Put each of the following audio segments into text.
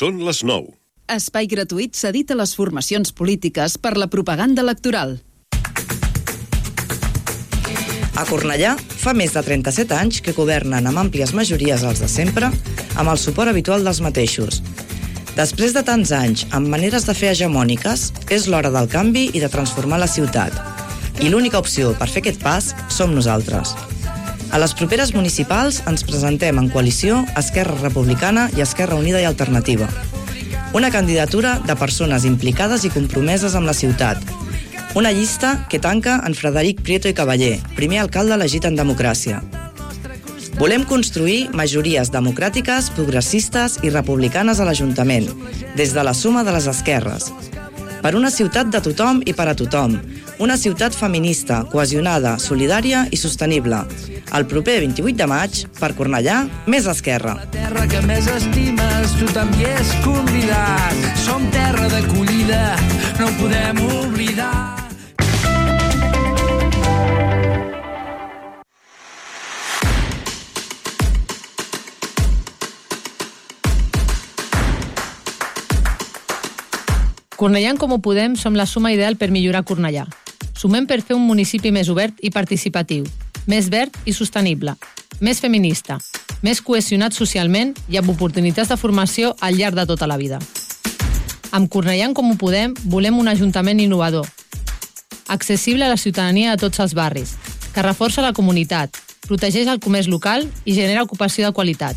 Són les 9. Espai gratuït cedit a les formacions polítiques per la propaganda electoral. A Cornellà, fa més de 37 anys que governen amb àmplies majories els de sempre, amb el suport habitual dels mateixos. Després de tants anys, amb maneres de fer hegemòniques, és l'hora del canvi i de transformar la ciutat. I l'única opció per fer aquest pas som nosaltres. A les properes municipals ens presentem en coalició Esquerra Republicana i Esquerra Unida i Alternativa. Una candidatura de persones implicades i compromeses amb la ciutat. Una llista que tanca en Frederic Prieto i Cavaller, primer alcalde elegit en democràcia. Volem construir majories democràtiques, progressistes i republicanes a l'Ajuntament, des de la suma de les esquerres. Per una ciutat de tothom i per a tothom. Una ciutat feminista, cohesionada, solidària i sostenible. El proper 28 de maig, per Cornellà, més esquerra. terra que més estimes, tu també és convidat. Som terra d'acollida, no podem oblidar. Cornellà en Comú Podem som la suma ideal per millorar Cornellà. Sumem per fer un municipi més obert i participatiu, més verd i sostenible, més feminista, més cohesionat socialment i amb oportunitats de formació al llarg de tota la vida. Amb Cornellà en Comú Podem volem un ajuntament innovador, accessible a la ciutadania de tots els barris, que reforça la comunitat, protegeix el comerç local i genera ocupació de qualitat.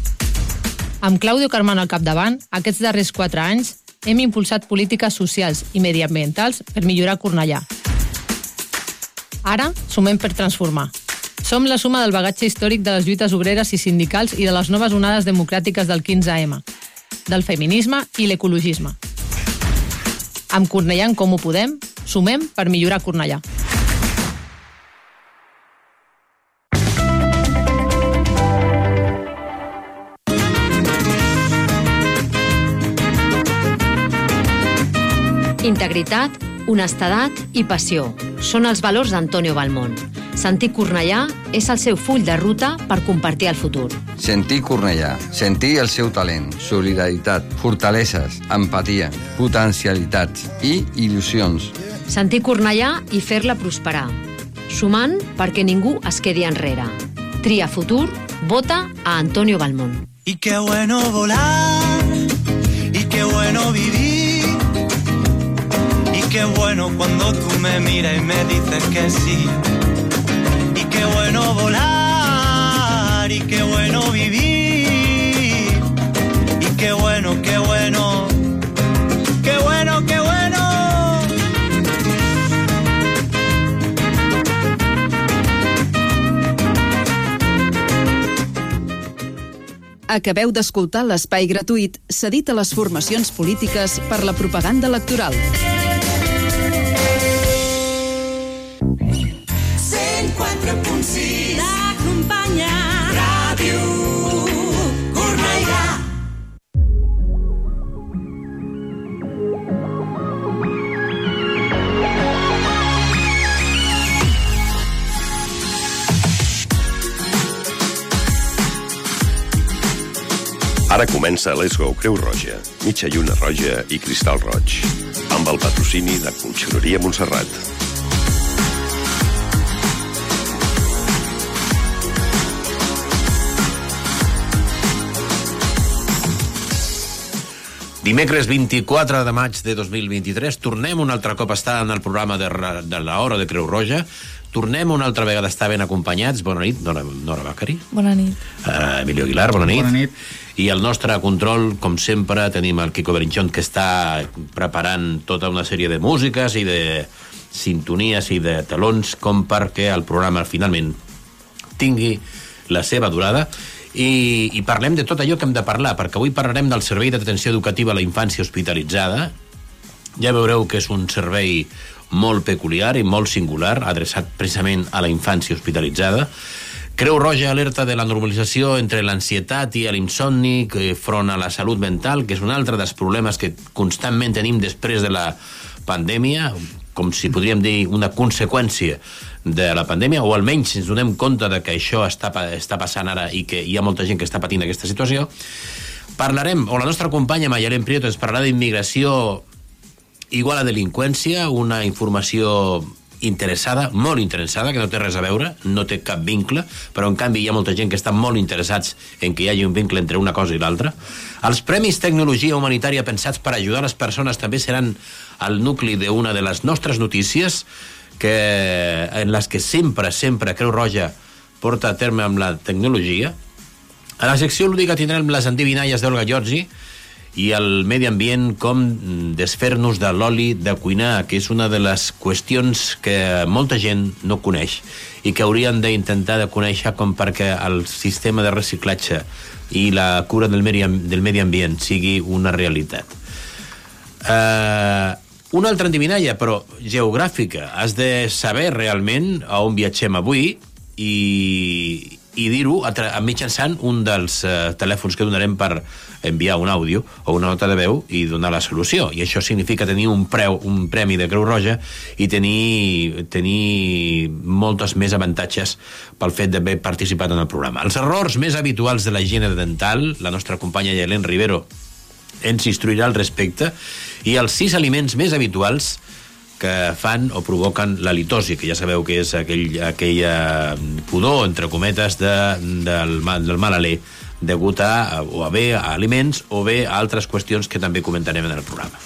Amb Claudio Carmano al capdavant, aquests darrers quatre anys hem impulsat polítiques socials i mediambientals per millorar Cornellà. Ara sumem per transformar. Som la suma del bagatge històric de les lluites obreres i sindicals i de les noves onades democràtiques del 15M, del feminisme i l'ecologisme. Amb Cornellà en Comú Podem, sumem per millorar Cornellà. Integritat, honestedat i passió són els valors d'Antonio Balmont. Sentir Cornellà és el seu full de ruta per compartir el futur. Sentir Cornellà, sentir el seu talent, solidaritat, fortaleses, empatia, potencialitats i il·lusions. Sentir Cornellà i fer-la prosperar. Sumant perquè ningú es quedi enrere. Tria futur, vota a Antonio Balmont. Y qué bueno volar, y qué bueno vivir, qué bueno cuando tú me miras y me dices que sí. Y qué bueno volar, y qué bueno vivir, y qué bueno, qué bueno, qué bueno, qué bueno. Acabeu d'escoltar l'espai gratuït cedit a les formacions polítiques per la propaganda electoral. Ara comença Let's Go Creu Roja, mitja lluna roja i cristal roig, amb el patrocini de Conxeroria Montserrat. Dimecres 24 de maig de 2023 tornem un altre cop a estar en el programa de, de l'Hora de Creu Roja. Tornem una altra vegada a estar ben acompanyats. Bona nit, Nora, Nora Bacari. Bona nit. Uh, Emilio Aguilar, bona nit. Bona nit. I el nostre control, com sempre, tenim el Kiko Berinchón, que està preparant tota una sèrie de músiques i de sintonies i de talons com perquè el programa finalment tingui la seva durada i, i parlem de tot allò que hem de parlar, perquè avui parlarem del servei d'atenció educativa a la infància hospitalitzada. Ja veureu que és un servei molt peculiar i molt singular, adreçat precisament a la infància hospitalitzada. Creu Roja alerta de la normalització entre l'ansietat i l'insomni que front a la salut mental, que és un altre dels problemes que constantment tenim després de la pandèmia, com si podríem dir una conseqüència de la pandèmia, o almenys ens donem compte de que això està, està passant ara i que hi ha molta gent que està patint aquesta situació. Parlarem, o la nostra companya Mayalén Prieto ens parlarà d'immigració igual a delinqüència, una informació interessada, molt interessada, que no té res a veure, no té cap vincle, però en canvi hi ha molta gent que està molt interessats en que hi hagi un vincle entre una cosa i l'altra. Els Premis Tecnologia Humanitària pensats per ajudar les persones també seran el nucli d'una de les nostres notícies, que, en les que sempre, sempre Creu Roja porta a terme amb la tecnologia. A la secció lúdica tindrem les endivinalles d'Olga Giorgi, i el medi ambient, com desfer-nos de l'oli de cuinar, que és una de les qüestions que molta gent no coneix i que haurien d'intentar de conèixer com perquè el sistema de reciclatge i la cura del medi, del medi ambient sigui una realitat. Uh, una altra endivinalla, però geogràfica. Has de saber realment a on viatgem avui i, i dir-ho mitjançant un dels uh, telèfons que donarem per enviar un àudio o una nota de veu i donar la solució. I això significa tenir un preu, un premi de Creu Roja i tenir, tenir moltes més avantatges pel fet d'haver participat en el programa. Els errors més habituals de la higiene dental, la nostra companya Helen Rivero ens instruirà al respecte, i els sis aliments més habituals que fan o provoquen la litosi, que ja sabeu que és aquell, aquella pudor, entre cometes, de, del, del mal alè degut a, o a bé a aliments o bé a altres qüestions que també comentarem en el programa.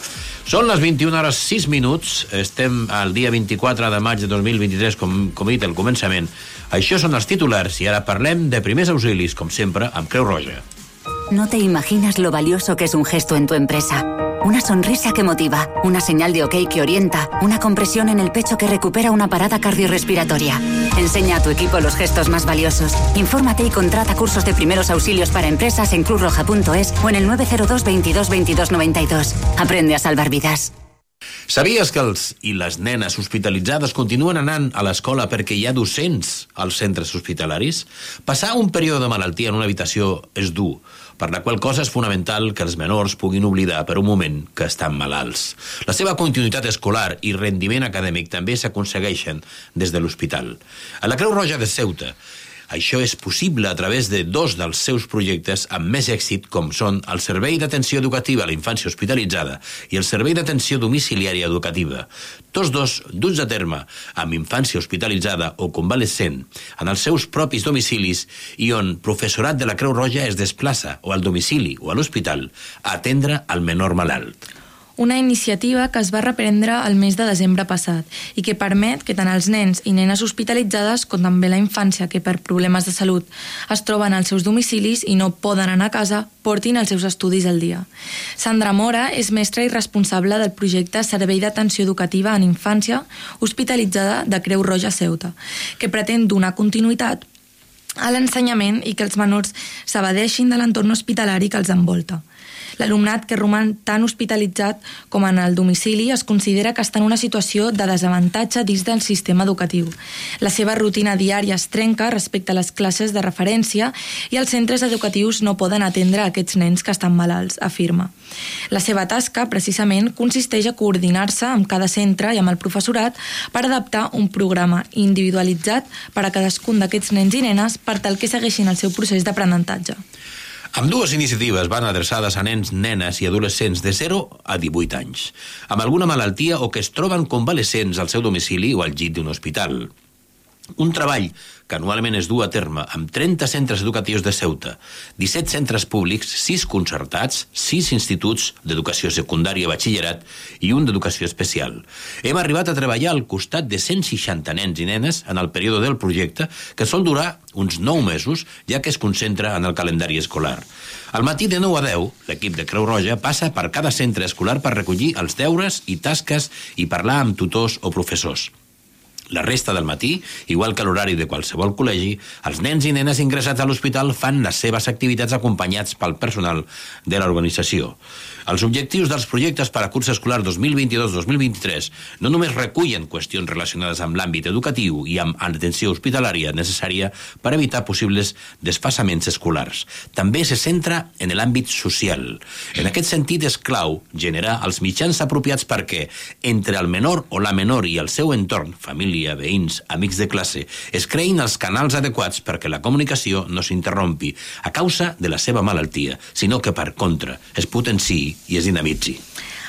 Són les 21 hores 6 minuts, estem al dia 24 de maig de 2023, com, com he dit al començament. Això són els titulars i ara parlem de primers auxilis, com sempre, amb Creu Roja. No te imaginas lo valioso que es un gesto en tu empresa. Una sonrisa que motiva, una señal de ok que orienta, una compresión en el pecho que recupera una parada cardiorrespiratoria. Enseña a tu equipo los gestos más valiosos. Infórmate y contrata cursos de primeros auxilios para empresas en cruzroja.es o en el 902 22 22 92. Aprende a salvar vidas. Sabies que els i les nenes hospitalitzades continuen anant a l'escola perquè hi ha docents als centres hospitalaris? Passar un període de malaltia en una habitació és dur, per la qual cosa és fonamental que els menors puguin oblidar per un moment que estan malalts. La seva continuïtat escolar i rendiment acadèmic també s'aconsegueixen des de l'hospital. A la Creu Roja de Ceuta això és possible a través de dos dels seus projectes amb més èxit, com són el Servei d'Atenció Educativa a la Infància Hospitalitzada i el Servei d'Atenció Domiciliària Educativa. Tots dos duts a terme amb infància hospitalitzada o convalescent en els seus propis domicilis i on professorat de la Creu Roja es desplaça o al domicili o a l'hospital a atendre el menor malalt una iniciativa que es va reprendre el mes de desembre passat i que permet que tant els nens i nenes hospitalitzades com també la infància que per problemes de salut es troben als seus domicilis i no poden anar a casa portin els seus estudis al dia. Sandra Mora és mestra i responsable del projecte Servei d'Atenció Educativa en Infància Hospitalitzada de Creu Roja Ceuta, que pretén donar continuïtat a l'ensenyament i que els menors s'abadeixin de l'entorn hospitalari que els envolta. L'alumnat que roman tan hospitalitzat com en el domicili es considera que està en una situació de desavantatge dins del sistema educatiu. La seva rutina diària es trenca respecte a les classes de referència i els centres educatius no poden atendre aquests nens que estan malalts, afirma. La seva tasca, precisament, consisteix a coordinar-se amb cada centre i amb el professorat per adaptar un programa individualitzat per a cadascun d'aquests nens i nenes per tal que segueixin el seu procés d'aprenentatge. Amb dues iniciatives van adreçades a nens, nenes i adolescents de 0 a 18 anys, amb alguna malaltia o que es troben convalescents al seu domicili o al llit d'un hospital. Un treball que anualment es du a terme amb 30 centres educatius de Ceuta, 17 centres públics, 6 concertats, 6 instituts d'educació secundària i batxillerat i un d'educació especial. Hem arribat a treballar al costat de 160 nens i nenes en el període del projecte, que sol durar uns 9 mesos, ja que es concentra en el calendari escolar. Al matí de 9 a 10, l'equip de Creu Roja passa per cada centre escolar per recollir els deures i tasques i parlar amb tutors o professors. La resta del matí, igual que l'horari de qualsevol col·legi, els nens i nenes ingressats a l'hospital fan les seves activitats acompanyats pel personal de l'organització. Els objectius dels projectes per a curs escolar 2022-2023 no només recullen qüestions relacionades amb l'àmbit educatiu i amb l'atenció hospitalària necessària per evitar possibles desfassaments escolars. També se centra en l'àmbit social. En aquest sentit és clau generar els mitjans apropiats perquè entre el menor o la menor i el seu entorn, família família, veïns, amics de classe, es creïn els canals adequats perquè la comunicació no s'interrompi a causa de la seva malaltia, sinó que, per contra, es potenciï i es dinamitzi.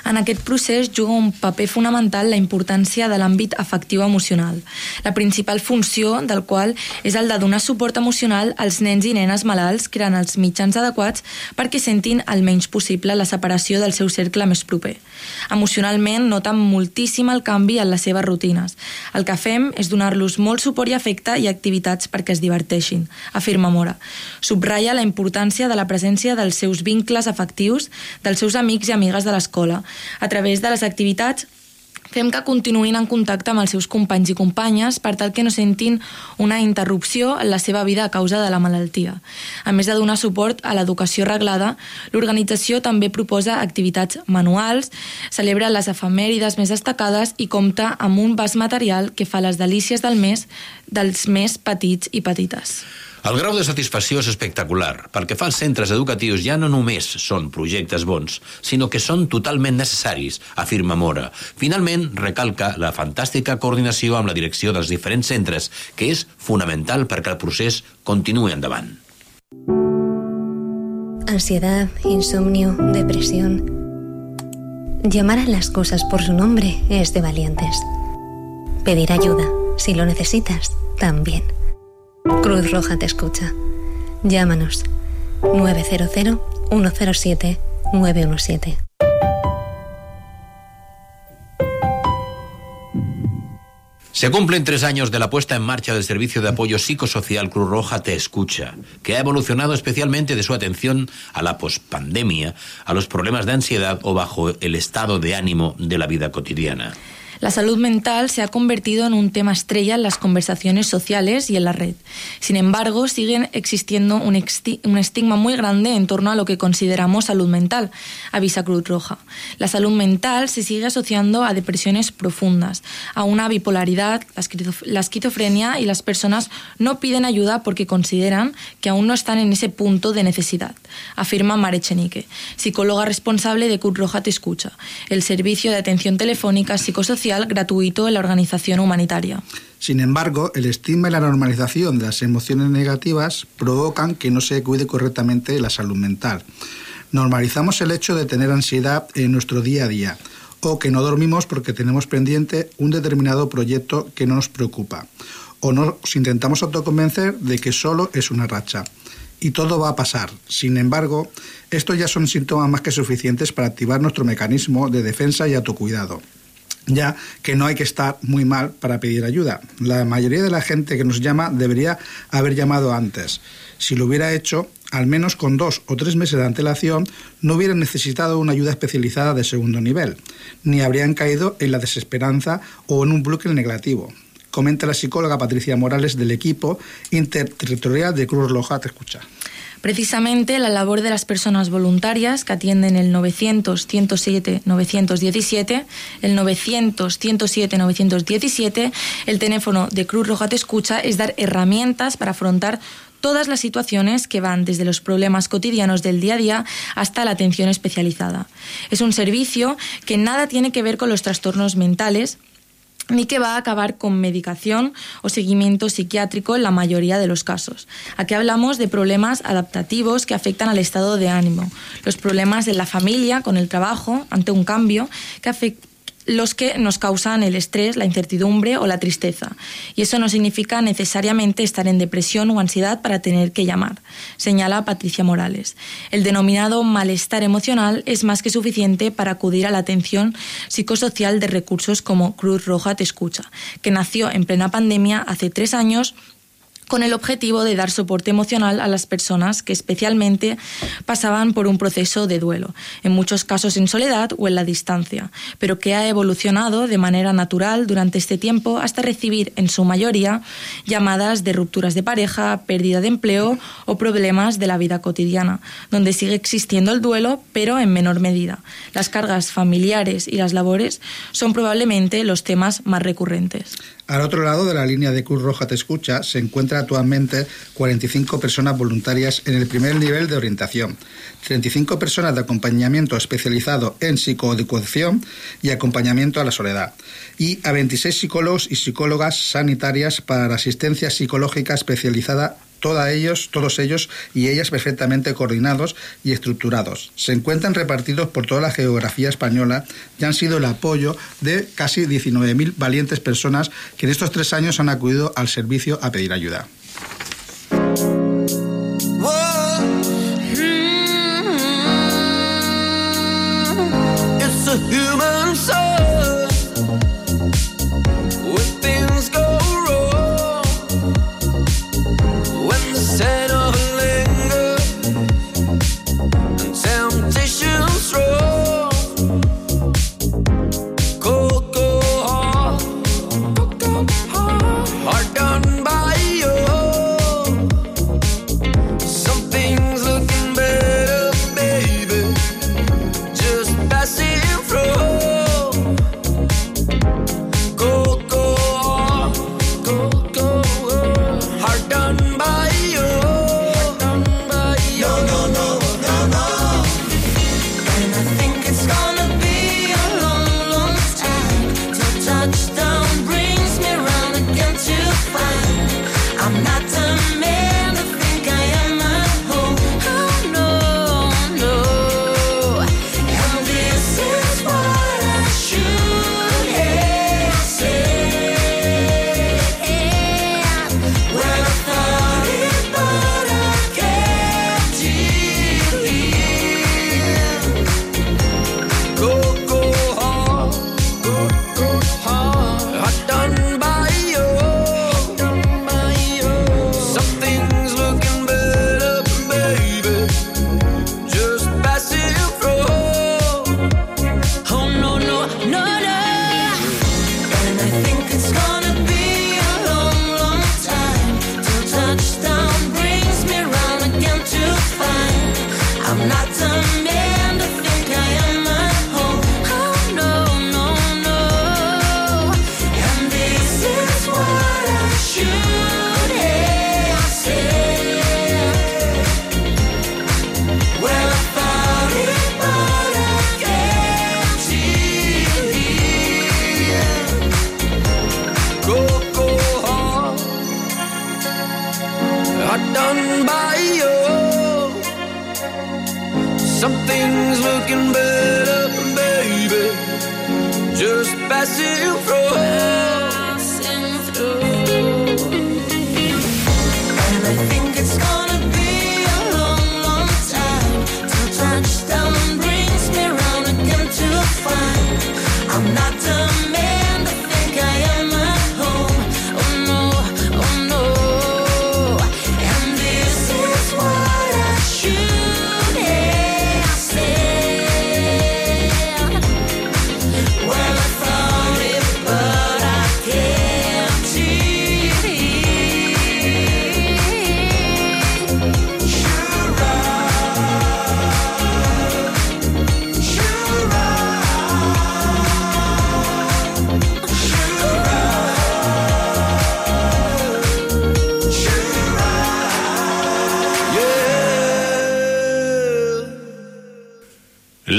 En aquest procés juga un paper fonamental la importància de l'àmbit afectiu emocional, la principal funció del qual és el de donar suport emocional als nens i nenes malalts creant els mitjans adequats perquè sentin el menys possible la separació del seu cercle més proper. Emocionalment noten moltíssim el canvi en les seves rutines. El que fem és donar-los molt suport i afecte i activitats perquè es diverteixin, afirma Mora. Subratlla la importància de la presència dels seus vincles afectius, dels seus amics i amigues de l'escola, a través de les activitats fem que continuïn en contacte amb els seus companys i companyes per tal que no sentin una interrupció en la seva vida a causa de la malaltia. A més de donar suport a l'educació reglada, l'organització també proposa activitats manuals, celebra les efemèrides més destacades i compta amb un vas material que fa les delícies del mes dels més petits i petites. El grau de satisfacció és espectacular, perquè fa als centres educatius ja no només són projectes bons, sinó que són totalment necessaris, afirma Mora. Finalment, recalca la fantàstica coordinació amb la direcció dels diferents centres, que és fonamental perquè el procés continuï endavant. Ansiedad, insomnio, depresión. Llamar a las cosas por su nombre es de valientes. Pedir ayuda, si lo necesitas, también. Cruz Roja te escucha. Llámanos 900-107-917. Se cumplen tres años de la puesta en marcha del servicio de apoyo psicosocial Cruz Roja Te Escucha, que ha evolucionado especialmente de su atención a la pospandemia, a los problemas de ansiedad o bajo el estado de ánimo de la vida cotidiana. La salud mental se ha convertido en un tema estrella en las conversaciones sociales y en la red. Sin embargo, sigue existiendo un, un, estigma muy grande en torno a lo que consideramos salud mental, avisa Cruz Roja. La salud mental se sigue asociando a depresiones profundas, a una bipolaridad, la esquizofrenia y las personas no piden ayuda porque consideran que aún no están en ese punto de necesidad, afirma Marechenique, psicóloga responsable de Cruz Roja Te Escucha, el servicio de atención telefónica psicosocial gratuito en la organización humanitaria. Sin embargo, el estigma y la normalización de las emociones negativas provocan que no se cuide correctamente la salud mental. Normalizamos el hecho de tener ansiedad en nuestro día a día o que no dormimos porque tenemos pendiente un determinado proyecto que no nos preocupa o nos intentamos autoconvencer de que solo es una racha y todo va a pasar. Sin embargo, estos ya son síntomas más que suficientes para activar nuestro mecanismo de defensa y autocuidado ya que no hay que estar muy mal para pedir ayuda. La mayoría de la gente que nos llama debería haber llamado antes. Si lo hubiera hecho, al menos con dos o tres meses de antelación, no hubieran necesitado una ayuda especializada de segundo nivel, ni habrían caído en la desesperanza o en un bloque negativo. Comenta la psicóloga Patricia Morales del equipo interterritorial de Cruz Roja. Te escucha. Precisamente la labor de las personas voluntarias que atienden el 900-107-917, el 900-107-917, el teléfono de Cruz Roja Te Escucha es dar herramientas para afrontar todas las situaciones que van desde los problemas cotidianos del día a día hasta la atención especializada. Es un servicio que nada tiene que ver con los trastornos mentales, ni que va a acabar con medicación o seguimiento psiquiátrico en la mayoría de los casos. Aquí hablamos de problemas adaptativos que afectan al estado de ánimo, los problemas de la familia con el trabajo ante un cambio que afecta los que nos causan el estrés, la incertidumbre o la tristeza. Y eso no significa necesariamente estar en depresión o ansiedad para tener que llamar, señala Patricia Morales. El denominado malestar emocional es más que suficiente para acudir a la atención psicosocial de recursos como Cruz Roja Te Escucha, que nació en plena pandemia hace tres años con el objetivo de dar soporte emocional a las personas que especialmente pasaban por un proceso de duelo, en muchos casos en soledad o en la distancia, pero que ha evolucionado de manera natural durante este tiempo hasta recibir en su mayoría llamadas de rupturas de pareja, pérdida de empleo o problemas de la vida cotidiana, donde sigue existiendo el duelo, pero en menor medida. Las cargas familiares y las labores son probablemente los temas más recurrentes. Al otro lado de la línea de Cruz Roja Te Escucha se encuentran actualmente 45 personas voluntarias en el primer nivel de orientación, 35 personas de acompañamiento especializado en psicoeducación y acompañamiento a la soledad, y a 26 psicólogos y psicólogas sanitarias para la asistencia psicológica especializada ellos, todos ellos y ellas perfectamente coordinados y estructurados. Se encuentran repartidos por toda la geografía española y han sido el apoyo de casi 19.000 valientes personas que en estos tres años han acudido al servicio a pedir ayuda.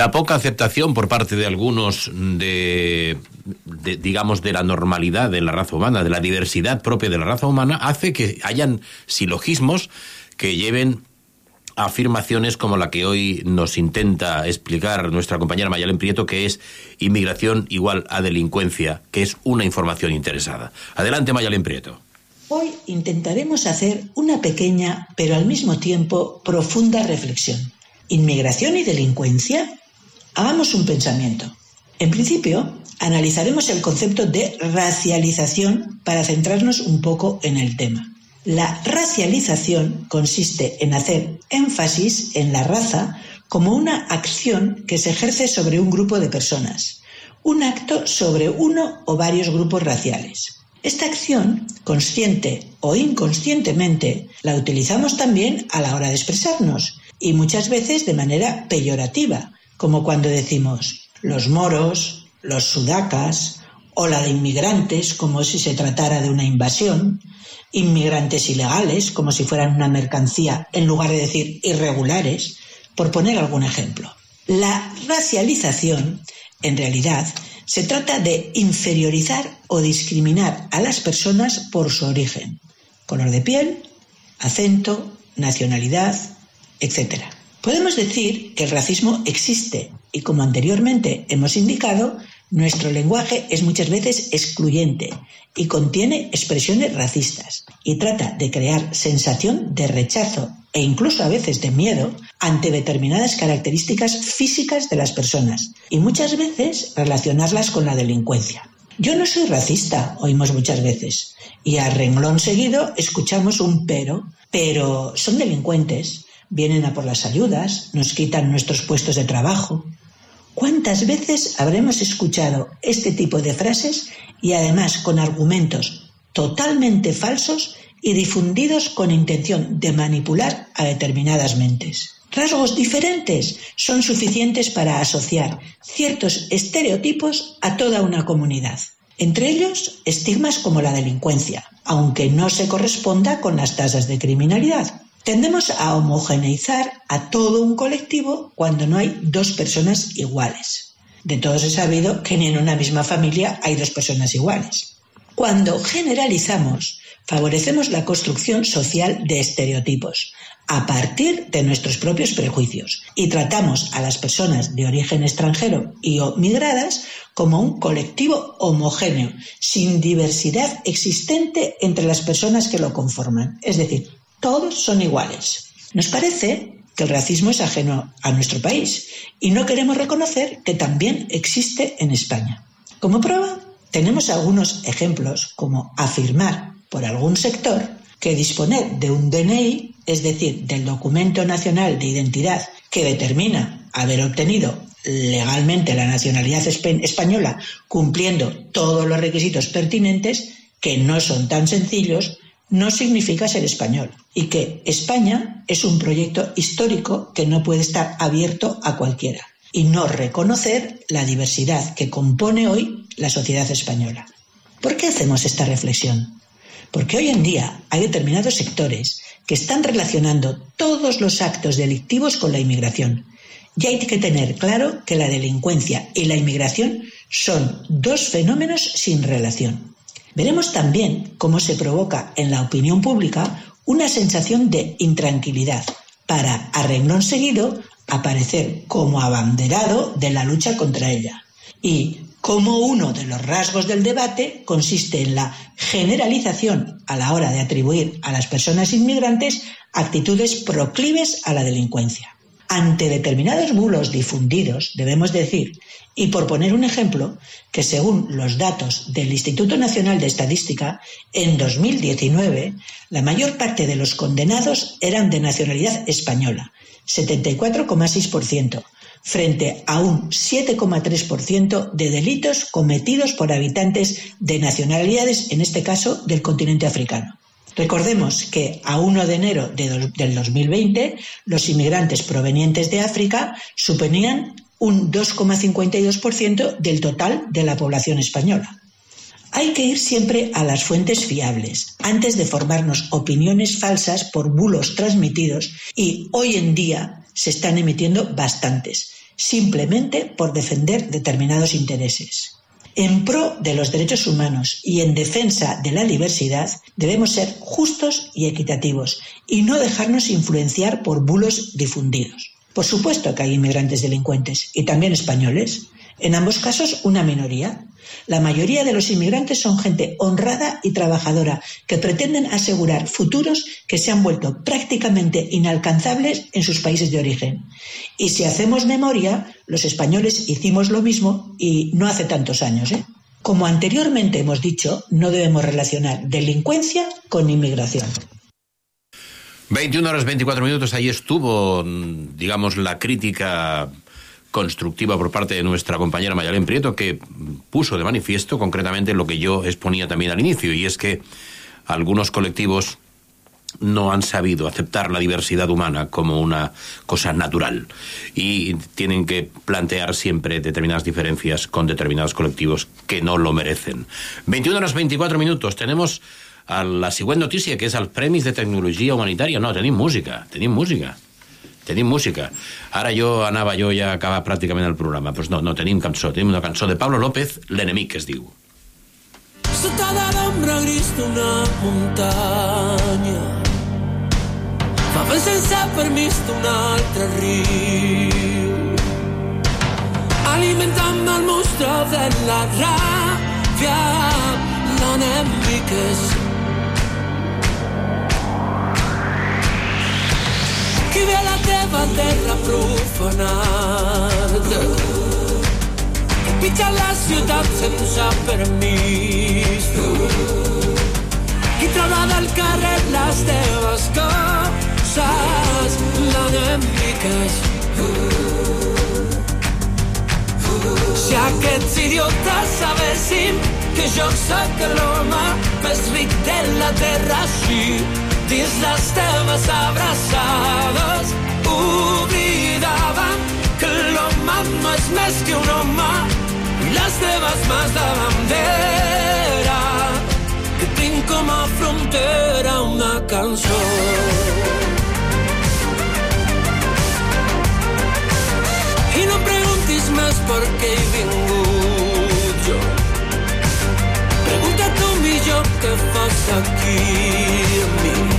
La poca aceptación por parte de algunos de, digamos, de la normalidad de la raza humana, de la diversidad propia de la raza humana, hace que hayan silogismos que lleven afirmaciones como la que hoy nos intenta explicar nuestra compañera Mayalen Prieto, que es inmigración igual a delincuencia, que es una información interesada. Adelante, Mayalen Prieto. Hoy intentaremos hacer una pequeña, pero al mismo tiempo profunda reflexión. ¿Inmigración y delincuencia? Hagamos un pensamiento. En principio, analizaremos el concepto de racialización para centrarnos un poco en el tema. La racialización consiste en hacer énfasis en la raza como una acción que se ejerce sobre un grupo de personas, un acto sobre uno o varios grupos raciales. Esta acción, consciente o inconscientemente, la utilizamos también a la hora de expresarnos y muchas veces de manera peyorativa, como cuando decimos los moros, los sudacas o la de inmigrantes como si se tratara de una invasión, inmigrantes ilegales como si fueran una mercancía en lugar de decir irregulares, por poner algún ejemplo. La racialización, en realidad, se trata de inferiorizar o discriminar a las personas por su origen, color de piel, acento, nacionalidad, etc. Podemos decir que el racismo existe y, como anteriormente hemos indicado, nuestro lenguaje es muchas veces excluyente y contiene expresiones racistas y trata de crear sensación de rechazo e incluso a veces de miedo ante determinadas características físicas de las personas y muchas veces relacionarlas con la delincuencia. Yo no soy racista, oímos muchas veces, y a renglón seguido escuchamos un pero, pero son delincuentes, vienen a por las ayudas, nos quitan nuestros puestos de trabajo, ¿Cuántas veces habremos escuchado este tipo de frases y además con argumentos totalmente falsos y difundidos con intención de manipular a determinadas mentes? Rasgos diferentes son suficientes para asociar ciertos estereotipos a toda una comunidad. Entre ellos, estigmas como la delincuencia, aunque no se corresponda con las tasas de criminalidad. Tendemos a homogeneizar a todo un colectivo cuando no hay dos personas iguales. De todos he sabido que ni en una misma familia hay dos personas iguales. Cuando generalizamos, favorecemos la construcción social de estereotipos a partir de nuestros propios prejuicios y tratamos a las personas de origen extranjero y o migradas como un colectivo homogéneo, sin diversidad existente entre las personas que lo conforman. Es decir, todos son iguales. Nos parece que el racismo es ajeno a nuestro país y no queremos reconocer que también existe en España. Como prueba, tenemos algunos ejemplos como afirmar por algún sector que disponer de un DNI, es decir, del documento nacional de identidad que determina haber obtenido legalmente la nacionalidad española cumpliendo todos los requisitos pertinentes, que no son tan sencillos, no significa ser español y que España es un proyecto histórico que no puede estar abierto a cualquiera y no reconocer la diversidad que compone hoy la sociedad española. ¿Por qué hacemos esta reflexión? Porque hoy en día hay determinados sectores que están relacionando todos los actos delictivos con la inmigración. Y hay que tener claro que la delincuencia y la inmigración son dos fenómenos sin relación. Veremos también cómo se provoca en la opinión pública una sensación de intranquilidad para, a renglón seguido, aparecer como abanderado de la lucha contra ella. Y como uno de los rasgos del debate consiste en la generalización a la hora de atribuir a las personas inmigrantes actitudes proclives a la delincuencia. Ante determinados bulos difundidos, debemos decir y por poner un ejemplo, que según los datos del Instituto Nacional de Estadística, en 2019 la mayor parte de los condenados eran de nacionalidad española, 74,6%, frente a un 7,3% de delitos cometidos por habitantes de nacionalidades, en este caso del continente africano. Recordemos que a 1 de enero de del 2020 los inmigrantes provenientes de África suponían un 2,52% del total de la población española. Hay que ir siempre a las fuentes fiables antes de formarnos opiniones falsas por bulos transmitidos y hoy en día se están emitiendo bastantes, simplemente por defender determinados intereses. En pro de los derechos humanos y en defensa de la diversidad debemos ser justos y equitativos y no dejarnos influenciar por bulos difundidos. Por supuesto que hay inmigrantes delincuentes y también españoles. En ambos casos, una minoría. La mayoría de los inmigrantes son gente honrada y trabajadora que pretenden asegurar futuros que se han vuelto prácticamente inalcanzables en sus países de origen. Y si hacemos memoria, los españoles hicimos lo mismo y no hace tantos años. ¿eh? Como anteriormente hemos dicho, no debemos relacionar delincuencia con inmigración. 21 horas 24 minutos, ahí estuvo, digamos, la crítica constructiva por parte de nuestra compañera Mayalén Prieto, que puso de manifiesto concretamente lo que yo exponía también al inicio, y es que algunos colectivos no han sabido aceptar la diversidad humana como una cosa natural y tienen que plantear siempre determinadas diferencias con determinados colectivos que no lo merecen. 21 horas 24 minutos. Tenemos a la següent notícia, que és els Premis de Tecnologia Humanitària. No, tenim música, tenim música. Tenim música. Ara jo anava jo ja a acabar pràcticament el programa. Doncs no, no tenim cançó. Tenim una cançó de Pablo López, L'enemic, es diu. Sota de l'ombra gris d'una muntanya fa vent sense permís d'un altre riu alimentant el monstre de la ràbia l'enemic és qui ve la teva terra profanada. Pitja la ciutat sense permís. Qui traurà del carrer les teves coses, l'enemic és... Si aquests idiotes sabessin que jo sóc l'home més ric de la terra així, dins les teves abraçades, oblidaven que l'home no és més que un home i les teves mans de bandera que tinc com frontera una cançó. I no em preguntis més per què he vingut jo. Pregunta tu millor què fas aquí amb mi.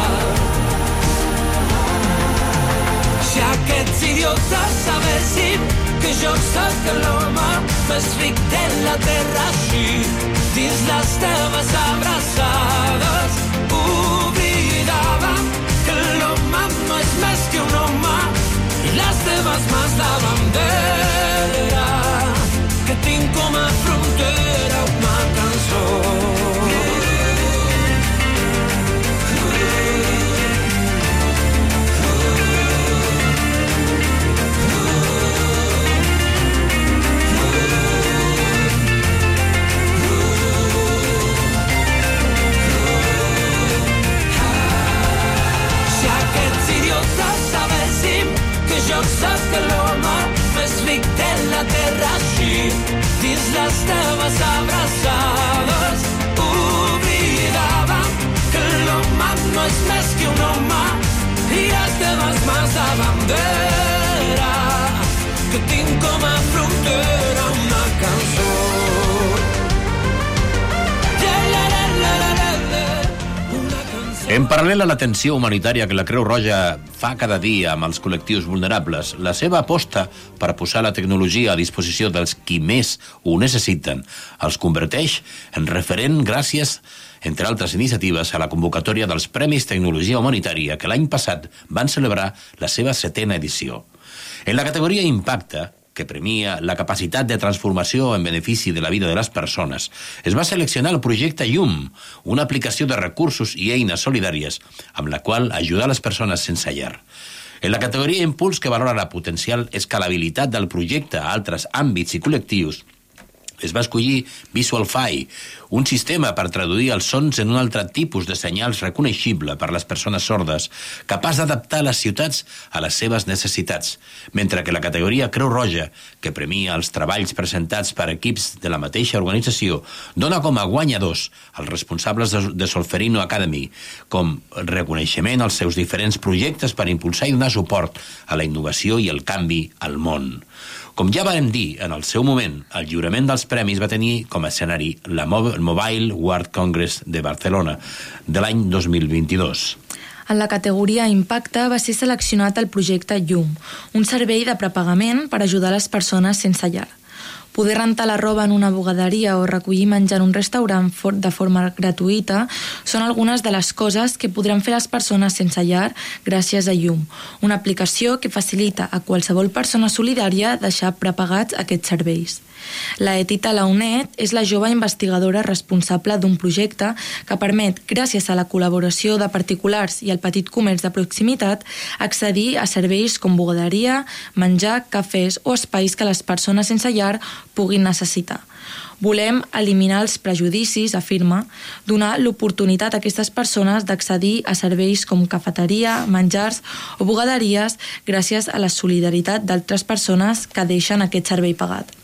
aquests idiotes sabessin que jo sóc l'home més ric de la terra així, dins les teves abraçades, oblidàvem que l'home no és més que un home i les teves mans de bandera que tinc com a frontera que jo sóc l'home més ric de la terra així, dins les teves abraçades, oblidàvem que l'home no és més que un home i les teves mans de bandera que tinc com a frontera una En paral·lel a l'atenció humanitària que la Creu Roja fa cada dia amb els col·lectius vulnerables, la seva aposta per posar la tecnologia a disposició dels qui més ho necessiten els converteix en referent gràcies, entre altres iniciatives, a la convocatòria dels Premis Tecnologia Humanitària que l'any passat van celebrar la seva setena edició. En la categoria Impacte, que premia la capacitat de transformació en benefici de la vida de les persones, es va seleccionar el projecte Llum, una aplicació de recursos i eines solidàries amb la qual ajudar les persones sense llar. En la categoria Impuls, que valora la potencial escalabilitat del projecte a altres àmbits i col·lectius, es va escollir VisualFi, un sistema per traduir els sons en un altre tipus de senyals reconeixible per les persones sordes, capaç d'adaptar les ciutats a les seves necessitats, mentre que la categoria Creu Roja, que premia els treballs presentats per equips de la mateixa organització, dona com a guanyadors els responsables de, Solferino Academy, com reconeixement als seus diferents projectes per impulsar i donar suport a la innovació i el canvi al món. Com ja vam dir en el seu moment, el lliurament dels premis va tenir com a escenari la Mobile World Congress de Barcelona de l'any 2022. En la categoria Impacte va ser seleccionat el projecte Llum, un servei de prepagament per ajudar les persones sense llar. Poder rentar la roba en una bugaderia o recollir menjar en un restaurant for de forma gratuïta són algunes de les coses que podran fer les persones sense llar gràcies a Llum, una aplicació que facilita a qualsevol persona solidària deixar prepagats aquests serveis. La Etita Launet és la jove investigadora responsable d'un projecte que permet, gràcies a la col·laboració de particulars i el petit comerç de proximitat, accedir a serveis com bugaderia, menjar, cafès o espais que les persones sense llar puguin necessitar. Volem eliminar els prejudicis, afirma, donar l'oportunitat a aquestes persones d'accedir a serveis com cafeteria, menjars o bugaderies gràcies a la solidaritat d'altres persones que deixen aquest servei pagat.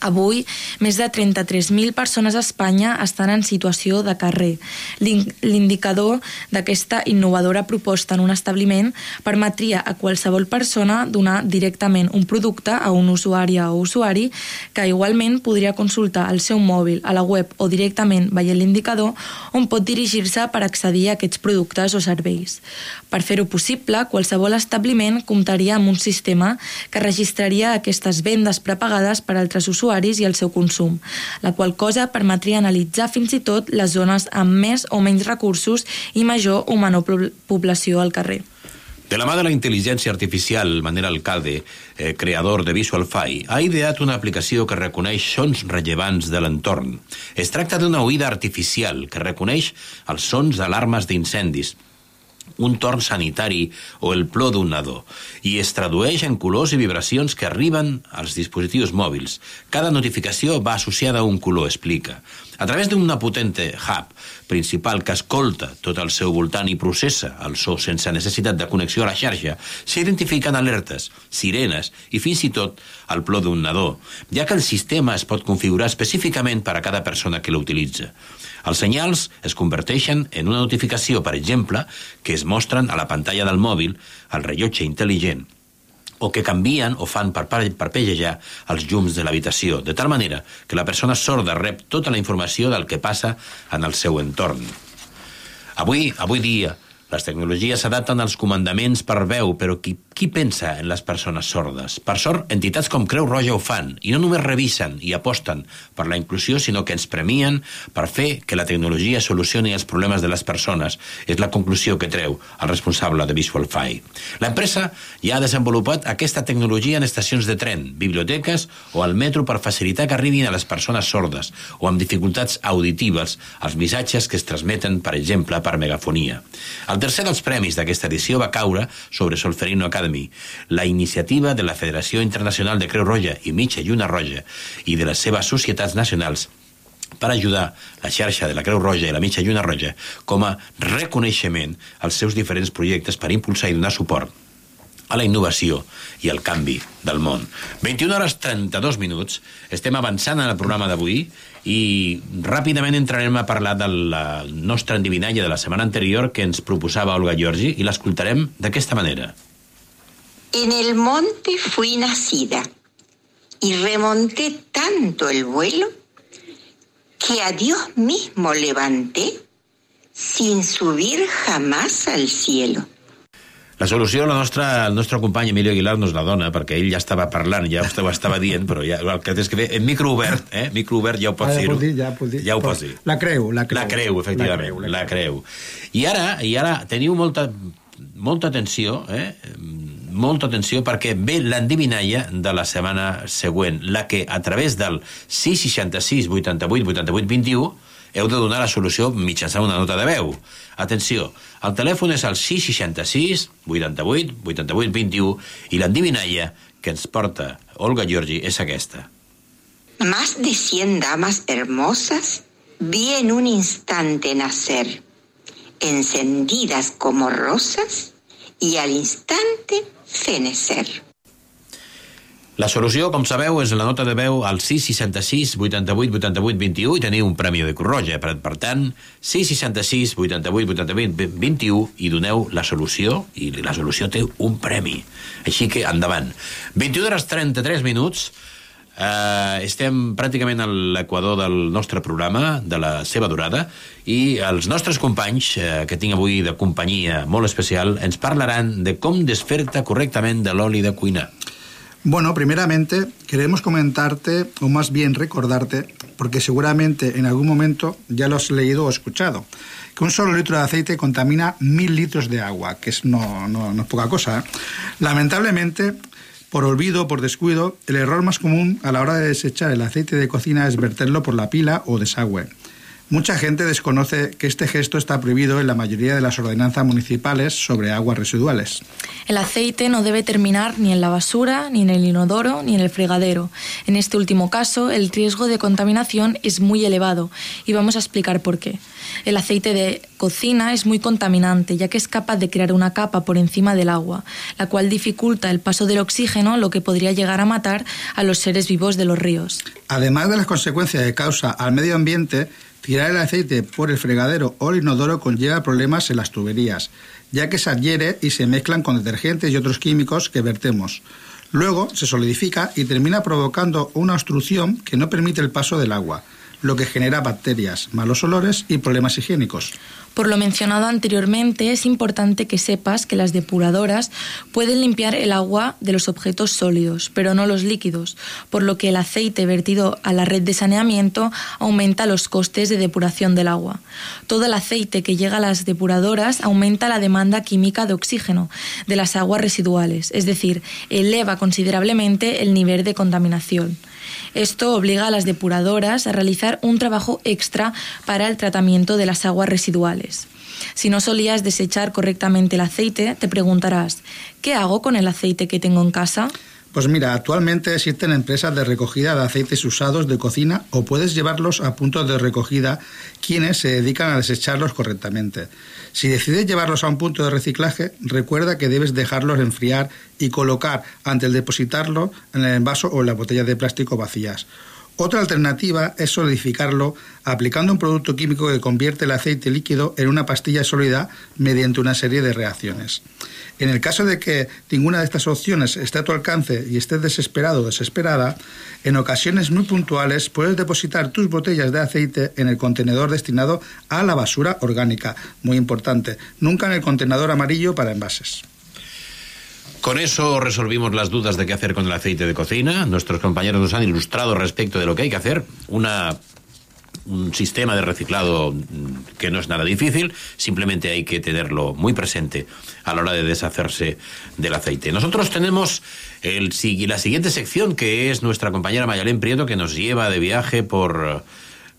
Avui, més de 33.000 persones a Espanya estan en situació de carrer. L'in- L'indicador d'aquesta innovadora proposta en un establiment permetria a qualsevol persona donar directament un producte a un usuari o usuari que igualment podria consultar el seu mòbil a la web o directament veient l'indicador on pot dirigir-se per accedir a aquests productes o serveis. Per fer-ho possible, qualsevol establiment comptaria amb un sistema que registraria aquestes vendes prepagades per altres usuaris i el seu consum, la qual cosa permetria analitzar fins i tot les zones amb més o menys recursos i major o menor po- població al carrer. De la mà de la intel·ligència artificial, Manel Alcalde, eh, creador de VisualFi, ha ideat una aplicació que reconeix sons rellevants de l'entorn. Es tracta d'una oïda artificial que reconeix els sons d'alarmes d'incendis, un torn sanitari o el plor d'un nadó i es tradueix en colors i vibracions que arriben als dispositius mòbils. Cada notificació va associada a un color, explica. A través d'una potente hub principal que escolta tot al seu voltant i processa el so sense necessitat de connexió a la xarxa, s'identifiquen alertes, sirenes i fins i tot el plor d'un nadó, ja que el sistema es pot configurar específicament per a cada persona que l'utilitza. Els senyals es converteixen en una notificació, per exemple, que es mostren a la pantalla del mòbil, al rellotge intel·ligent, o que canvien o fan per par- parpellejar els llums de l'habitació, de tal manera que la persona sorda rep tota la informació del que passa en el seu entorn. Avui, avui dia, les tecnologies s'adapten als comandaments per veu, però qui, qui pensa en les persones sordes? Per sort, entitats com Creu Roja ho fan, i no només revisen i aposten per la inclusió, sinó que ens premien per fer que la tecnologia solucioni els problemes de les persones. És la conclusió que treu el responsable de VisualFi. L'empresa ja ha desenvolupat aquesta tecnologia en estacions de tren, biblioteques o al metro per facilitar que arribin a les persones sordes o amb dificultats auditives els missatges que es transmeten, per exemple, per megafonia. El tercer dels premis d'aquesta edició va caure sobre Solferino Academy, la iniciativa de la Federació Internacional de Creu Roja i Mitja Lluna Roja i de les seves societats nacionals per ajudar la xarxa de la Creu Roja i la Mitja Lluna Roja com a reconeixement als seus diferents projectes per impulsar i donar suport a la innovació i al canvi del món. 21 hores 32 minuts, estem avançant en el programa d'avui i ràpidament entrarem a parlar de la nostra endivinalla de la setmana anterior que ens proposava Olga Giorgi i l'escoltarem d'aquesta manera. En el monte fui nacida y remonté tanto el vuelo que a Dios mismo levanté sin subir jamás al cielo. La solució la nostra, el nostre company Emilio Aguilar nos la dona, perquè ell ja estava parlant, ja ho estava dient, però ja, el que tens que fer, en micro obert, eh? micro obert ja ho pots Ah, ja puc dir, ja dir. Ja ho pots dir. La creu, la creu. La creu, efectivament, la creu. I ara, i ara teniu molta, molta atenció, eh? Molta atenció perquè ve l'endivinalla de la setmana següent, la que a través del 666 88 88 21 heu de donar la solució mitjançant una nota de veu. Atenció, el telèfon és el 666 88 88 21 i l'endivinalla que ens porta Olga Giorgi és aquesta. Más de cien damas hermosas vi en un instante nacer, encendidas como rosas y al instante fenecer. La solució, com sabeu, és la nota de veu al 666 88 88 21 i teniu un premi de Cruz Roja. Per, per tant, 666 88 88 21 i doneu la solució i la solució té un premi. Així que endavant. 21 hores 33 minuts Uh, estem pràcticament a l'equador del nostre programa, de la seva durada, i els nostres companys, uh, que tinc avui de companyia molt especial, ens parlaran de com desfer-te correctament de l'oli de cuinar. Bueno, primeramente queremos comentarte, o más bien recordarte, porque seguramente en algún momento ya lo has leído o escuchado, que un solo litro de aceite contamina mil litros de agua, que es no, no, no es poca cosa. ¿eh? Lamentablemente, por olvido, por descuido, el error más común a la hora de desechar el aceite de cocina es verterlo por la pila o desagüe. Mucha gente desconoce que este gesto está prohibido en la mayoría de las ordenanzas municipales sobre aguas residuales. El aceite no debe terminar ni en la basura, ni en el inodoro, ni en el fregadero. En este último caso, el riesgo de contaminación es muy elevado y vamos a explicar por qué. El aceite de cocina es muy contaminante, ya que es capaz de crear una capa por encima del agua, la cual dificulta el paso del oxígeno, lo que podría llegar a matar a los seres vivos de los ríos. Además de las consecuencias que causa al medio ambiente, tirar el aceite por el fregadero o el inodoro conlleva problemas en las tuberías, ya que se adhiere y se mezclan con detergentes y otros químicos que vertemos. Luego se solidifica y termina provocando una obstrucción que no permite el paso del agua, lo que genera bacterias, malos olores y problemas higiénicos. Por lo mencionado anteriormente, es importante que sepas que las depuradoras pueden limpiar el agua de los objetos sólidos, pero no los líquidos, por lo que el aceite vertido a la red de saneamiento aumenta los costes de depuración del agua. Todo el aceite que llega a las depuradoras aumenta la demanda química de oxígeno de las aguas residuales, es decir, eleva considerablemente el nivel de contaminación. Esto obliga a las depuradoras a realizar un trabajo extra para el tratamiento de las aguas residuales. Si no solías desechar correctamente el aceite, te preguntarás, ¿qué hago con el aceite que tengo en casa? Pues mira, actualmente existen empresas de recogida de aceites usados de cocina o puedes llevarlos a puntos de recogida quienes se dedican a desecharlos correctamente. Si decides llevarlos a un punto de reciclaje, recuerda que debes dejarlos enfriar y colocar antes de depositarlo en el envaso o en las botellas de plástico vacías. Otra alternativa es solidificarlo aplicando un producto químico que convierte el aceite líquido en una pastilla sólida mediante una serie de reacciones. En el caso de que ninguna de estas opciones esté a tu alcance y estés desesperado o desesperada, en ocasiones muy puntuales puedes depositar tus botellas de aceite en el contenedor destinado a la basura orgánica, muy importante, nunca en el contenedor amarillo para envases. Con eso resolvimos las dudas de qué hacer con el aceite de cocina. Nuestros compañeros nos han ilustrado respecto de lo que hay que hacer. Una, un sistema de reciclado mm, que no es nada difícil, simplemente hay que tenerlo muy presente a la hora de deshacerse del aceite. Nosotros tenemos el, la siguiente sección que es nuestra compañera Mayalén Prieto que nos lleva de viaje por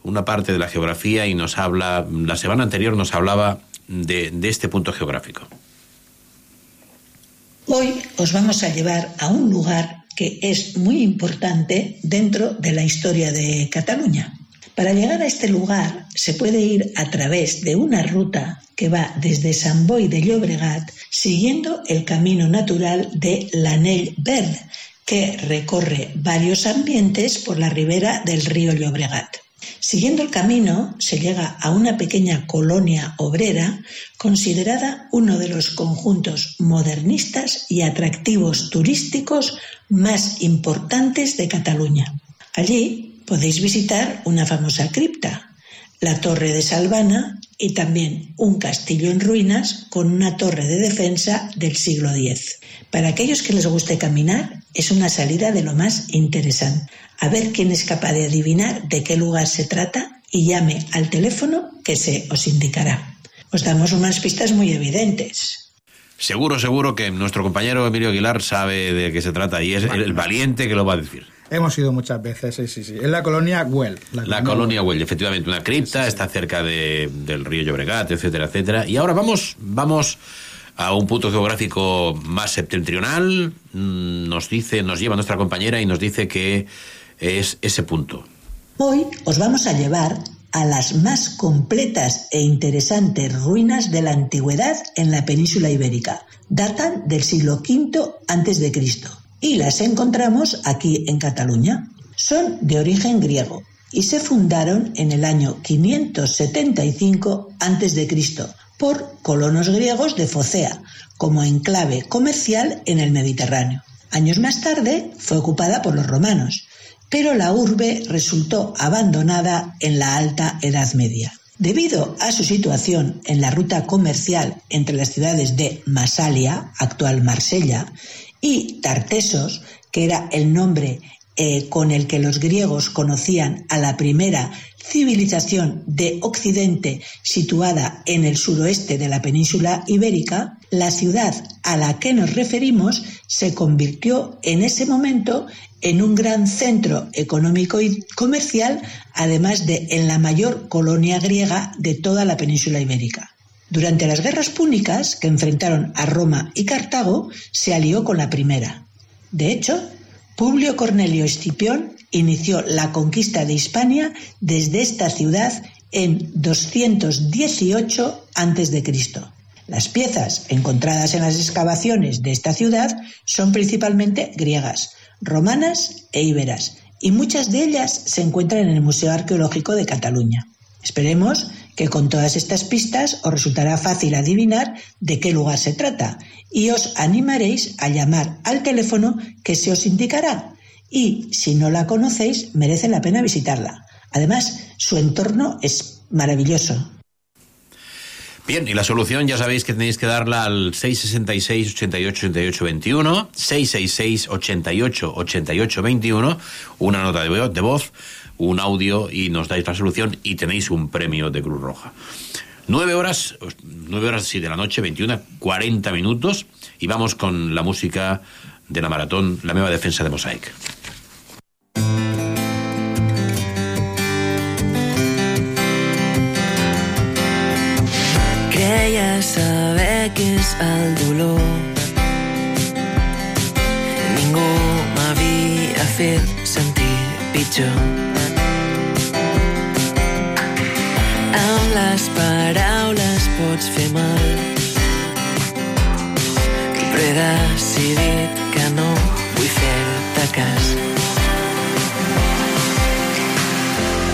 una parte de la geografía y nos habla, la semana anterior nos hablaba de, de este punto geográfico. Hoy os vamos a llevar a un lugar que es muy importante dentro de la historia de Cataluña. Para llegar a este lugar se puede ir a través de una ruta que va desde Sant Boi de Llobregat siguiendo el camino natural de l'Anell Verd, que recorre varios ambientes por la ribera del río Llobregat. Siguiendo el camino se llega a una pequeña colonia obrera considerada uno de los conjuntos modernistas y atractivos turísticos más importantes de Cataluña. Allí podéis visitar una famosa cripta, la Torre de Salvana y también un castillo en ruinas con una torre de defensa del siglo X. Para aquellos que les guste caminar, es una salida de lo más interesante. A ver quién es capaz de adivinar de qué lugar se trata y llame al teléfono que se os indicará. Os damos unas pistas muy evidentes. Seguro, seguro que nuestro compañero Emilio Aguilar sabe de qué se trata y es el, el valiente que lo va a decir. Hemos ido muchas veces, sí, sí, sí. En la colonia Güell. La, la colonia Güell, efectivamente, una cripta, sí, sí. está cerca de, del río Llobregat, etcétera, etcétera. Y ahora vamos, vamos a un punto geográfico más septentrional. Nos dice, nos lleva nuestra compañera y nos dice que es ese punto. Hoy os vamos a llevar a las más completas e interesantes ruinas de la antigüedad en la península ibérica. Datan del siglo V Cristo y las encontramos aquí en Cataluña. Son de origen griego y se fundaron en el año 575 a.C. por colonos griegos de Focea, como enclave comercial en el Mediterráneo. Años más tarde fue ocupada por los romanos, pero la urbe resultó abandonada en la Alta Edad Media. Debido a su situación en la ruta comercial entre las ciudades de Masalia, actual Marsella, y Tartesos, que era el nombre eh, con el que los griegos conocían a la primera civilización de Occidente situada en el suroeste de la península ibérica, la ciudad a la que nos referimos se convirtió en ese momento en un gran centro económico y comercial, además de en la mayor colonia griega de toda la península ibérica. Durante las guerras púnicas que enfrentaron a Roma y Cartago, se alió con la primera. De hecho, Publio Cornelio Escipión inició la conquista de Hispania desde esta ciudad en 218 a.C. Las piezas encontradas en las excavaciones de esta ciudad son principalmente griegas, romanas e íberas, y muchas de ellas se encuentran en el Museo Arqueológico de Cataluña. Esperemos que con todas estas pistas os resultará fácil adivinar de qué lugar se trata y os animaréis a llamar al teléfono que se os indicará. Y si no la conocéis, merece la pena visitarla. Además, su entorno es maravilloso. Bien, y la solución ya sabéis que tenéis que darla al 666 88 88 21, 666 88 88 21, una nota de voz, un audio y nos dais la solución y tenéis un premio de Cruz Roja. 9 horas, 9 horas sí, de la noche, 21, 40 minutos y vamos con la música de la maratón La Nueva Defensa de Mosaic. Creia saber què és el dolor. Ningú m'havia fet sentir pitjor. Amb les paraules pots fer mal. Però he decidit que no vull fer-te cas.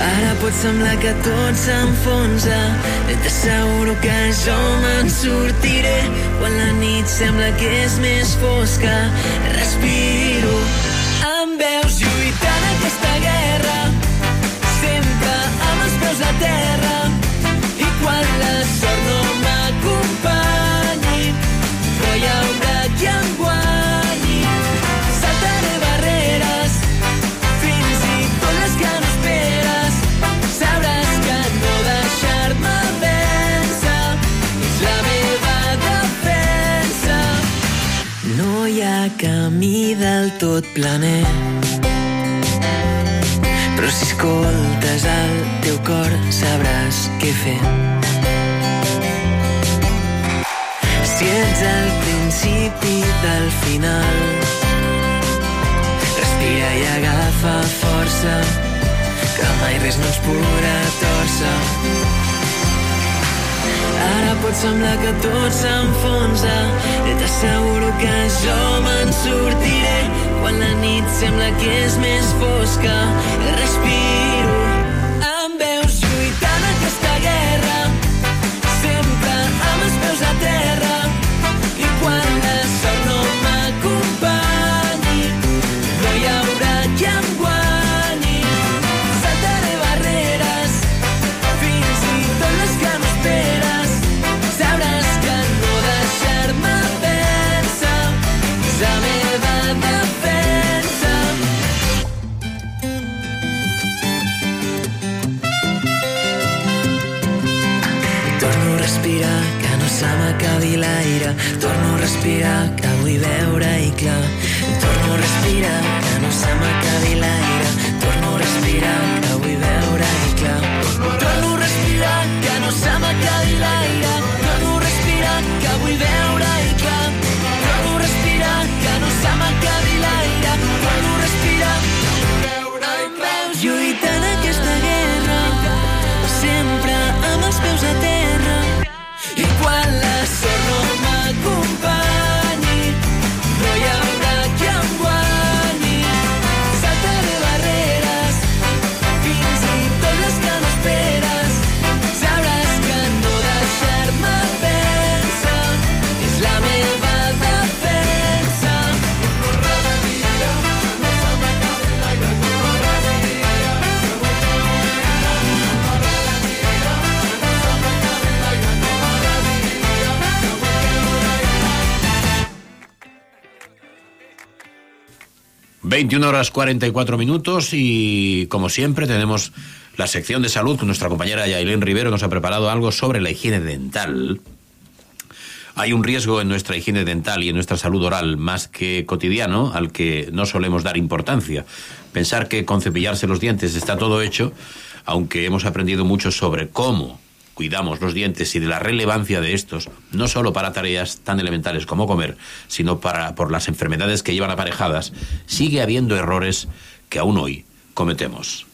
Ara pot semblar que tot s'enfonsa. I t'asseguro que jo me'n sortiré. Quan la nit sembla que és més fosca respiro. Em veus lluitant aquesta guerra. Sempre amb els peus a terra camí del tot planer. Però si escoltes el teu cor sabràs què fer. Si ets el principi del final respira i agafa força que mai res no ens podrà torcer Ara pot semblar que tot s'enfonsa. I t'asseguro que jo me'n sortiré. Quan la nit sembla que és més fosca respiro respirar que avui veu 21 horas 44 minutos y como siempre tenemos la sección de salud con nuestra compañera Yailén Rivero nos ha preparado algo sobre la higiene dental. Hay un riesgo en nuestra higiene dental y en nuestra salud oral más que cotidiano al que no solemos dar importancia. Pensar que con cepillarse los dientes está todo hecho, aunque hemos aprendido mucho sobre cómo cuidamos los dientes y de la relevancia de estos, no solo para tareas tan elementales como comer, sino para por las enfermedades que llevan aparejadas, sigue habiendo errores que aún hoy cometemos.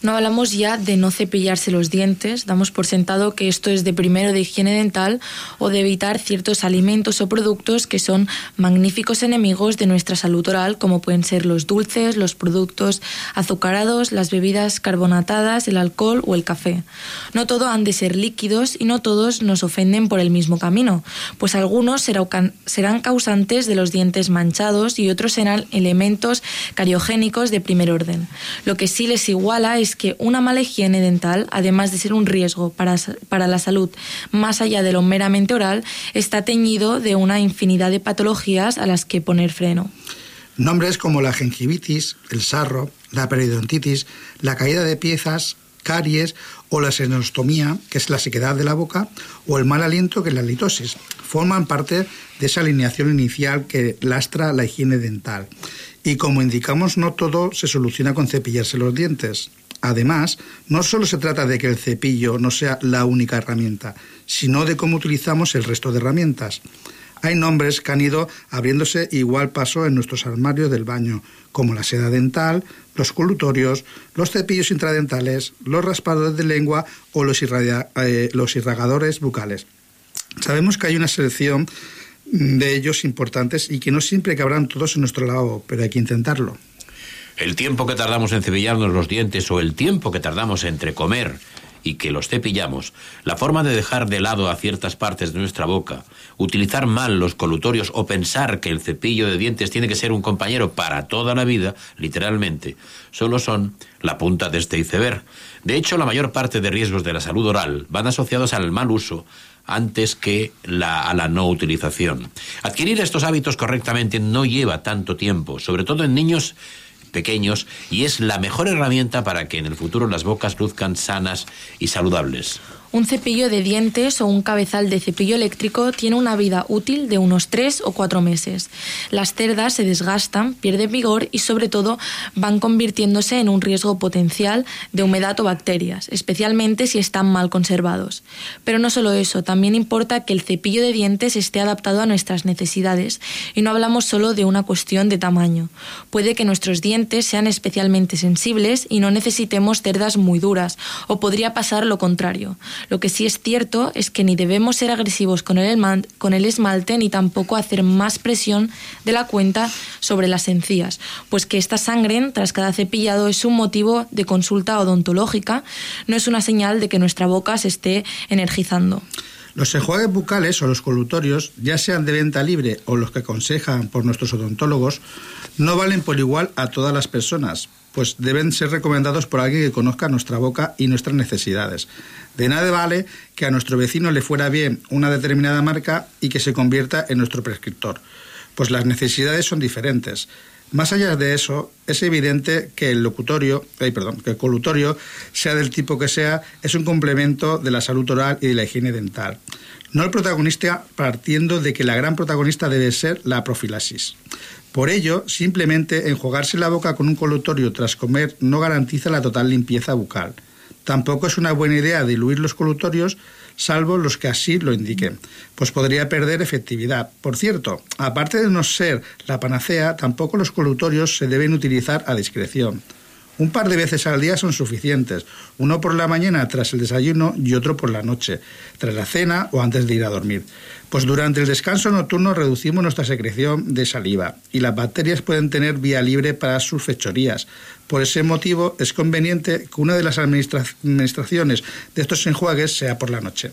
No hablamos ya de no cepillarse los dientes, damos por sentado que esto es de primero de higiene dental o de evitar ciertos alimentos o productos que son magníficos enemigos de nuestra salud oral, como pueden ser los dulces, los productos azucarados, las bebidas carbonatadas, el alcohol o el café. No todo han de ser líquidos y no todos nos ofenden por el mismo camino, pues algunos serán causantes de los dientes manchados y otros serán elementos cariogénicos de primer orden. Lo que sí les iguala es que una mala higiene dental, además de ser un riesgo para, para la salud más allá de lo meramente oral, está teñido de una infinidad de patologías a las que poner freno. Nombres como la gingivitis, el sarro, la periodontitis, la caída de piezas, caries o la senostomía, que es la sequedad de la boca, o el mal aliento, que es la litosis, forman parte de esa alineación inicial que lastra la higiene dental. Y como indicamos, no todo se soluciona con cepillarse los dientes. Además, no solo se trata de que el cepillo no sea la única herramienta, sino de cómo utilizamos el resto de herramientas. Hay nombres que han ido abriéndose igual paso en nuestros armarios del baño, como la seda dental, los colutorios, los cepillos intradentales, los raspadores de lengua o los, eh, los irragadores bucales. Sabemos que hay una selección de ellos importantes y que no siempre cabrán todos en nuestro lado, pero hay que intentarlo. El tiempo que tardamos en cepillarnos los dientes o el tiempo que tardamos entre comer y que los cepillamos, la forma de dejar de lado a ciertas partes de nuestra boca, utilizar mal los colutorios o pensar que el cepillo de dientes tiene que ser un compañero para toda la vida, literalmente, solo son la punta de este iceberg. De hecho, la mayor parte de riesgos de la salud oral van asociados al mal uso antes que la, a la no utilización. Adquirir estos hábitos correctamente no lleva tanto tiempo, sobre todo en niños pequeños y es la mejor herramienta para que en el futuro las bocas luzcan sanas y saludables. Un cepillo de dientes o un cabezal de cepillo eléctrico tiene una vida útil de unos 3 o 4 meses. Las cerdas se desgastan, pierden vigor y sobre todo van convirtiéndose en un riesgo potencial de humedad o bacterias, especialmente si están mal conservados. Pero no solo eso, también importa que el cepillo de dientes esté adaptado a nuestras necesidades y no hablamos solo de una cuestión de tamaño. Puede que nuestros dientes sean especialmente sensibles y no necesitemos cerdas muy duras o podría pasar lo contrario. Lo que sí es cierto es que ni debemos ser agresivos con el, esmalte ni tampoco hacer más presión de la cuenta sobre las encías, pues que esta sangren tras cada cepillado es un motivo de consulta odontológica, no es una señal de que nuestra boca se esté energizando. Los enjuagues bucales o los colutorios, ya sean de venta libre o los que aconsejan por nuestros odontólogos, no valen por igual a todas las personas, pues deben ser recomendados por alguien que conozca nuestra boca y nuestras necesidades. De nada vale que a nuestro vecino le fuera bien una determinada marca y que se convierta en nuestro prescriptor, pues las necesidades son diferentes. Más allá de eso, es evidente que el locutorio, ay, perdón, que el colutorio, sea del tipo que sea, es un complemento de la salud oral y de la higiene dental. No el protagonista partiendo de que la gran protagonista debe ser la profilaxis. Por ello, simplemente enjuagarse la boca con un colutorio tras comer no garantiza la total limpieza bucal. Tampoco es una buena idea diluir los colutorios, salvo los que así lo indiquen, pues podría perder efectividad. Por cierto, aparte de no ser la panacea, tampoco los colutorios se deben utilizar a discreción. Un par de veces al día son suficientes, uno por la mañana tras el desayuno y otro por la noche, tras la cena o antes de ir a dormir. Pues durante el descanso nocturno reducimos nuestra secreción de saliva y las bacterias pueden tener vía libre para sus fechorías. Por ese motivo es conveniente que una de las administra administraciones de estos enjuagues sea por la noche.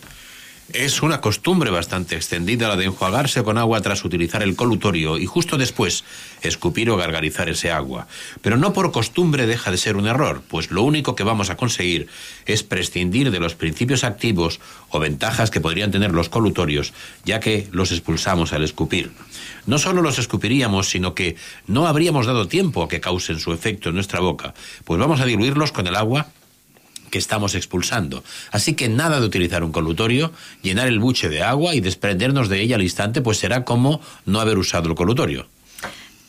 Es una costumbre bastante extendida la de enjuagarse con agua tras utilizar el colutorio y justo después escupir o gargarizar ese agua. Pero no por costumbre deja de ser un error, pues lo único que vamos a conseguir es prescindir de los principios activos o ventajas que podrían tener los colutorios, ya que los expulsamos al escupir. No solo los escupiríamos, sino que no habríamos dado tiempo a que causen su efecto en nuestra boca, pues vamos a diluirlos con el agua que estamos expulsando. Así que nada de utilizar un colutorio, llenar el buche de agua y desprendernos de ella al instante, pues será como no haber usado el colutorio.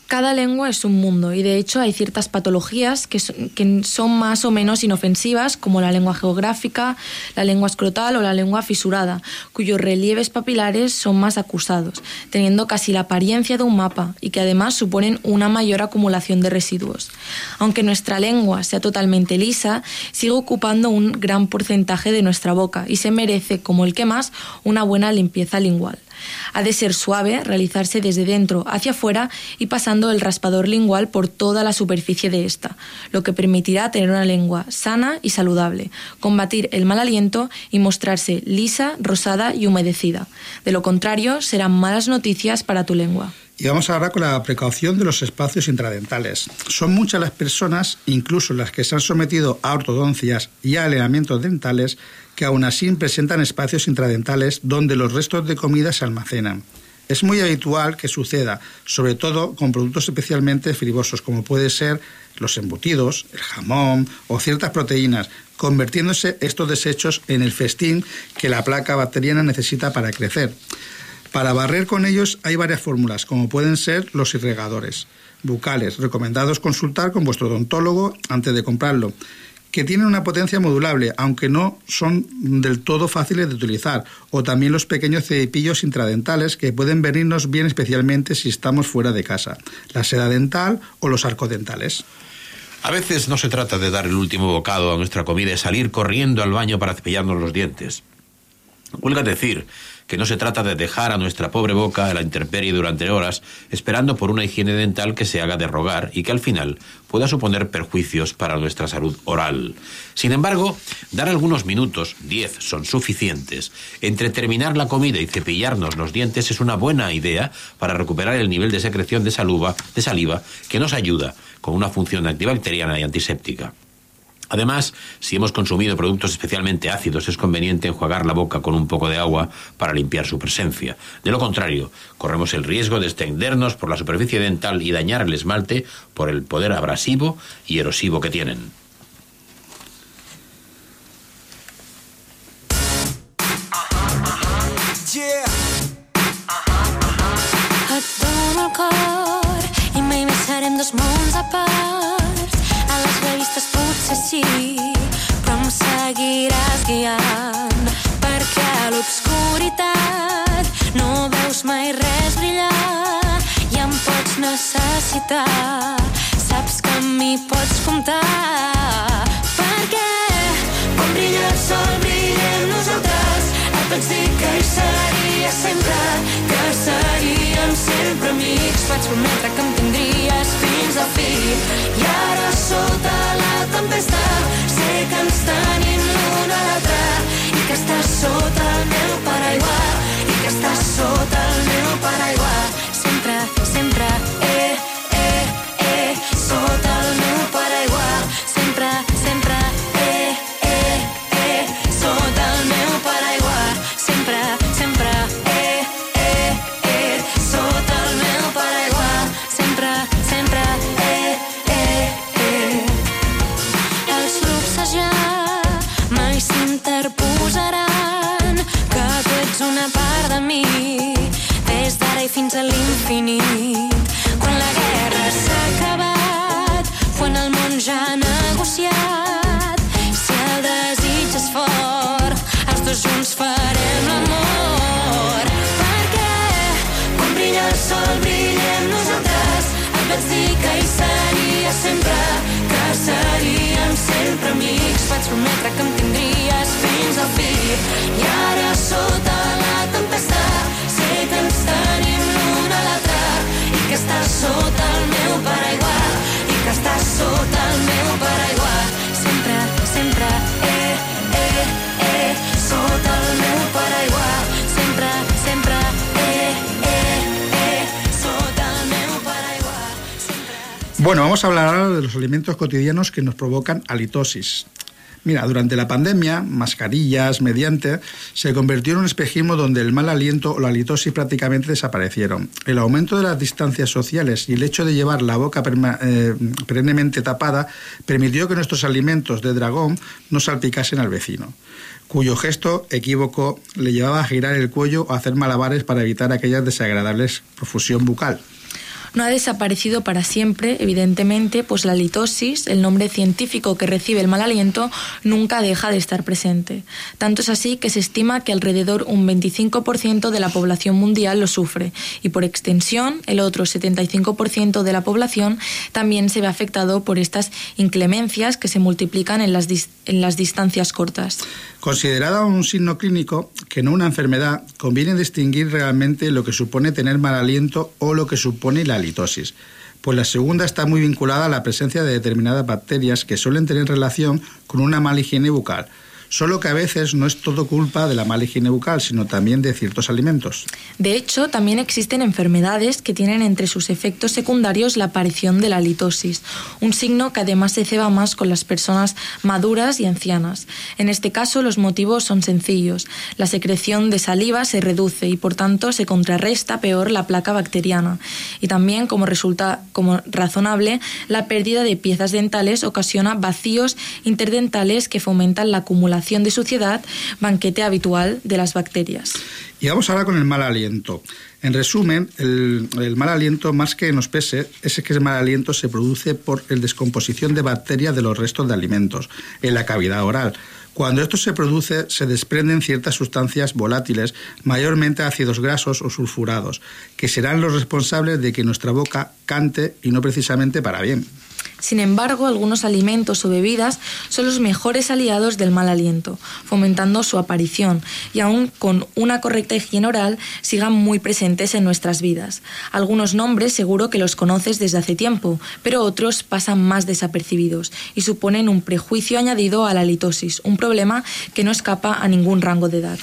Cada lengua es un mundo y de hecho hay ciertas patologías que son, más o menos inofensivas, como la lengua geográfica, la lengua escrotal o la lengua fisurada, cuyos relieves papilares son más acusados, teniendo casi la apariencia de un mapa y que además suponen una mayor acumulación de residuos. Aunque nuestra lengua sea totalmente lisa, sigue ocupando un gran porcentaje de nuestra boca y se merece, como el que más, una buena limpieza lingual. Ha de ser suave, realizarse desde dentro hacia afuera y pasando el raspador lingual por toda la superficie de esta, lo que permitirá tener una lengua sana y saludable, combatir el mal aliento y mostrarse lisa, rosada y humedecida. De lo contrario, serán malas noticias para tu lengua. Y vamos ahora con la precaución de los espacios intradentales. Son muchas las personas, incluso las que se han sometido a ortodoncias y a alineamientos dentales, que aún así presentan espacios intradentales donde los restos de comida se almacenan. Es muy habitual que suceda, sobre todo con productos especialmente fibrosos, como puede ser los embutidos, el jamón o ciertas proteínas, convirtiéndose estos desechos en el festín que la placa bacteriana necesita para crecer. Para barrer con ellos hay varias fórmulas, como pueden ser los irrigadores bucales, recomendados consultar con vuestro odontólogo antes de comprarlo, que tienen una potencia modulable, aunque no son del todo fáciles de utilizar, o también los pequeños cepillos intradentales que pueden venirnos bien especialmente si estamos fuera de casa, la seda dental o los arcodentales. A veces no se trata de dar el último bocado a nuestra comida y salir corriendo al baño para cepillarnos los dientes. Huelga decir que no se trata de dejar a nuestra pobre boca a la intemperie durante horas esperando por una higiene dental que se haga de rogar y que al final pueda suponer perjuicios para nuestra salud oral. Sin embargo, dar algunos minutos, 10 son suficientes, entre terminar la comida y cepillarnos los dientes es una buena idea para recuperar el nivel de secreción de saliva, de saliva que nos ayuda con una función antibacteriana y antiséptica. Además, si hemos consumido productos especialmente ácidos, es conveniente enjuagar la boca con un poco de agua para limpiar su presencia. De lo contrario, corremos el riesgo de extendernos por la superficie dental y dañar el esmalte por el poder abrasivo y erosivo que tienen. Potser sí, però em seguiràs guiant. Perquè a l'obscuritat no veus mai res brillar i em pots necessitar. Saps que amb mi pots comptar. Perquè quan brilla el sol brillem nosaltres. Et vaig dir que hi seria sempre, que seríem sempre amics. Vaig prometre que em tindries fins al fi. I ara sota la tempesta sé que ens tenim l'un a l'altre i que estàs sota el meu paraigua i que estàs sota el meu paraigua. Cotidianos que nos provocan halitosis. Mira, durante la pandemia, mascarillas, mediante, se convirtió en un espejismo donde el mal aliento o la halitosis prácticamente desaparecieron. El aumento de las distancias sociales y el hecho de llevar la boca eh, perennemente tapada permitió que nuestros alimentos de dragón no salpicasen al vecino, cuyo gesto equívoco le llevaba a girar el cuello o a hacer malabares para evitar aquellas desagradables profusión bucal. No ha desaparecido para siempre, evidentemente, pues la litosis, el nombre científico que recibe el mal aliento, nunca deja de estar presente. Tanto es así que se estima que alrededor un 25% de la población mundial lo sufre y por extensión el otro 75% de la población también se ve afectado por estas inclemencias que se multiplican en las, en las distancias cortas. Considerada un signo clínico que no una enfermedad, conviene distinguir realmente lo que supone tener mal aliento o lo que supone la halitosis, pues la segunda está muy vinculada a la presencia de determinadas bacterias que suelen tener relación con una mala higiene bucal, solo que a veces no es todo culpa de la mala higiene bucal, sino también de ciertos alimentos. De hecho, también existen enfermedades que tienen entre sus efectos secundarios la aparición de la litosis, un signo que además se ceba más con las personas maduras y ancianas. En este caso, los motivos son sencillos. La secreción de saliva se reduce y, por tanto, se contrarresta peor la placa bacteriana. Y también, como resulta como razonable, la pérdida de piezas dentales ocasiona vacíos interdentales que fomentan la acumulación de suciedad, banquete habitual de las bacterias. Y vamos ahora con el mal aliento. En resumen, el, el mal aliento, más que nos pese, es que el mal aliento se produce por la descomposición de bacterias de los restos de alimentos en la cavidad oral. Cuando esto se produce, se desprenden ciertas sustancias volátiles, mayormente ácidos grasos o sulfurados, que serán los responsables de que nuestra boca cante y no precisamente para bien. Sin embargo, algunos alimentos o bebidas son los mejores aliados del mal aliento, fomentando su aparición y aún con una correcta higiene oral sigan muy presentes en nuestras vidas. Algunos nombres seguro que los conoces desde hace tiempo, pero otros pasan más desapercibidos y suponen un prejuicio añadido a la litosis, un problema que no escapa a ningún rango de edad.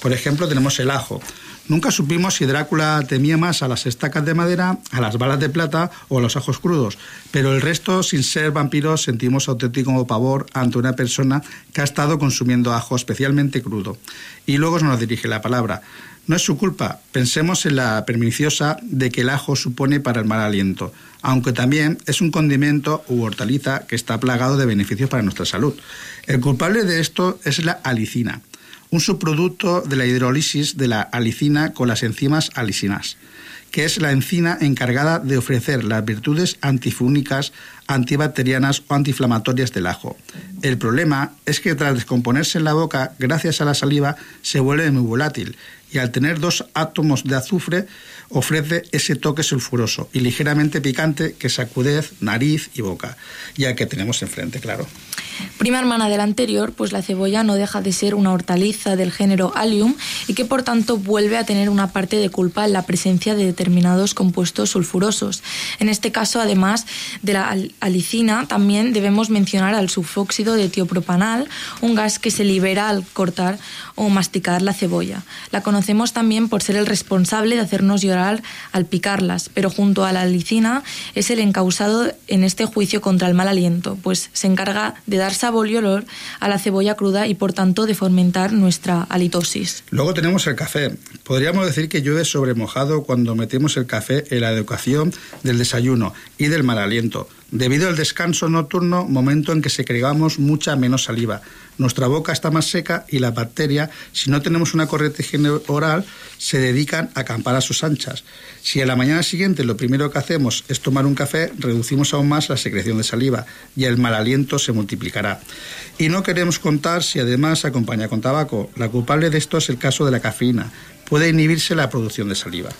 Por ejemplo, tenemos el ajo. Nunca supimos si Drácula temía más a las estacas de madera, a las balas de plata o a los ajos crudos, pero el resto, sin ser vampiros, sentimos auténtico pavor ante una persona que ha estado consumiendo ajo especialmente crudo. Y luego nos dirige la palabra. No es su culpa, pensemos en la perniciosa de que el ajo supone para el mal aliento, aunque también es un condimento u hortaliza que está plagado de beneficios para nuestra salud. El culpable de esto es la alicina un subproducto de la hidrólisis de la alicina con las enzimas alicinas, que es la enzima encargada de ofrecer las virtudes antifúnicas, antibacterianas o antiinflamatorias del ajo. El problema es que tras descomponerse en la boca, gracias a la saliva, se vuelve muy volátil y al tener dos átomos de azufre ofrece ese toque sulfuroso y ligeramente picante que sacudez nariz y boca, ya que tenemos enfrente, claro. Prima hermana del anterior, pues la cebolla no deja de ser una hortaliza del género Allium y que por tanto vuelve a tener una parte de culpa en la presencia de determinados compuestos sulfurosos. En este caso, además de la al- alicina, también debemos mencionar al sulfóxido de tiopropanal, un gas que se libera al cortar o masticar la cebolla. La conocemos también por ser el responsable de hacernos llorar al picarlas, pero junto a la alicina es el encausado en este juicio contra el mal aliento, pues se encarga de dar sabor y olor a la cebolla cruda y por tanto de fomentar nuestra halitosis. Luego tenemos el café. Podríamos decir que llueve sobre mojado cuando metemos el café en la educación del desayuno y del mal aliento, debido al descanso nocturno, momento en que secregamos mucha menos saliva. Nuestra boca está más seca y las bacterias, si no tenemos una correcta higiene oral, se dedican a acampar a sus anchas. Si a la mañana siguiente lo primero que hacemos es tomar un café, reducimos aún más la secreción de saliva y el mal aliento se multiplicará. Y no queremos contar si además se acompaña con tabaco. La culpable de esto es el caso de la cafeína. Puede inhibirse la producción de saliva.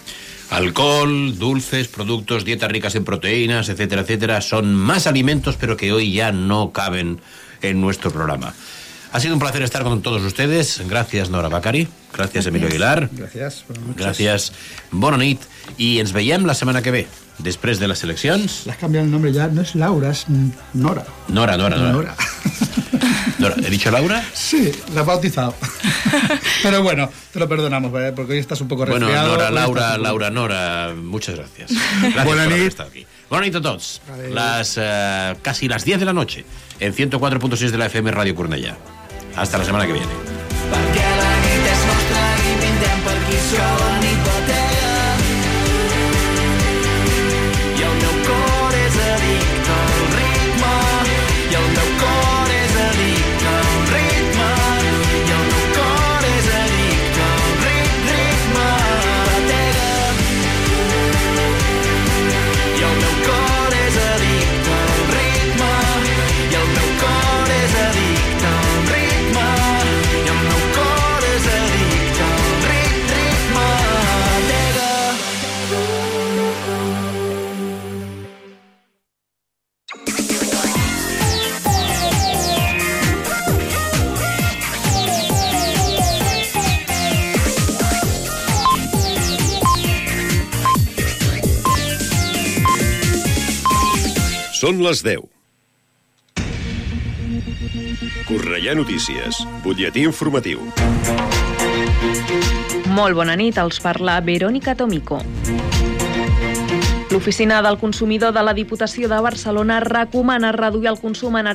Alcohol, dulces, productos, dietas ricas en proteínas, etcétera, etcétera, son más alimentos, pero que hoy ya no caben en nuestro programa. Ha sido un placer estar con todos ustedes. Gracias, Nora Bacari. Gràcies, Emilio Aguilar. Gràcies. Gràcies. Bona nit. I ens veiem la setmana que ve, després de les eleccions... L'has canviat el nombre ja, no és Laura, és Nora. Nora, Nora, Nora. Nora. ¿He dicho Laura? Sí, la he bautizado. Pero bueno, te lo perdonamos, ¿eh? porque hoy estás un poco resfriado. Bueno, Nora, Laura. Laura, Nora, muchas gracias. gracias Buena por haber estado aquí. Buenas noches a todos. Las, uh, casi las 10 de la noche en 104.6 de la FM Radio Cornellà. Hasta la semana que viene. Són les 10. Correia Notícies, butlletí informatiu. Molt bona nit, els parla Verónica Tomico. L'Oficina del Consumidor de la Diputació de Barcelona recomana reduir el consum energètic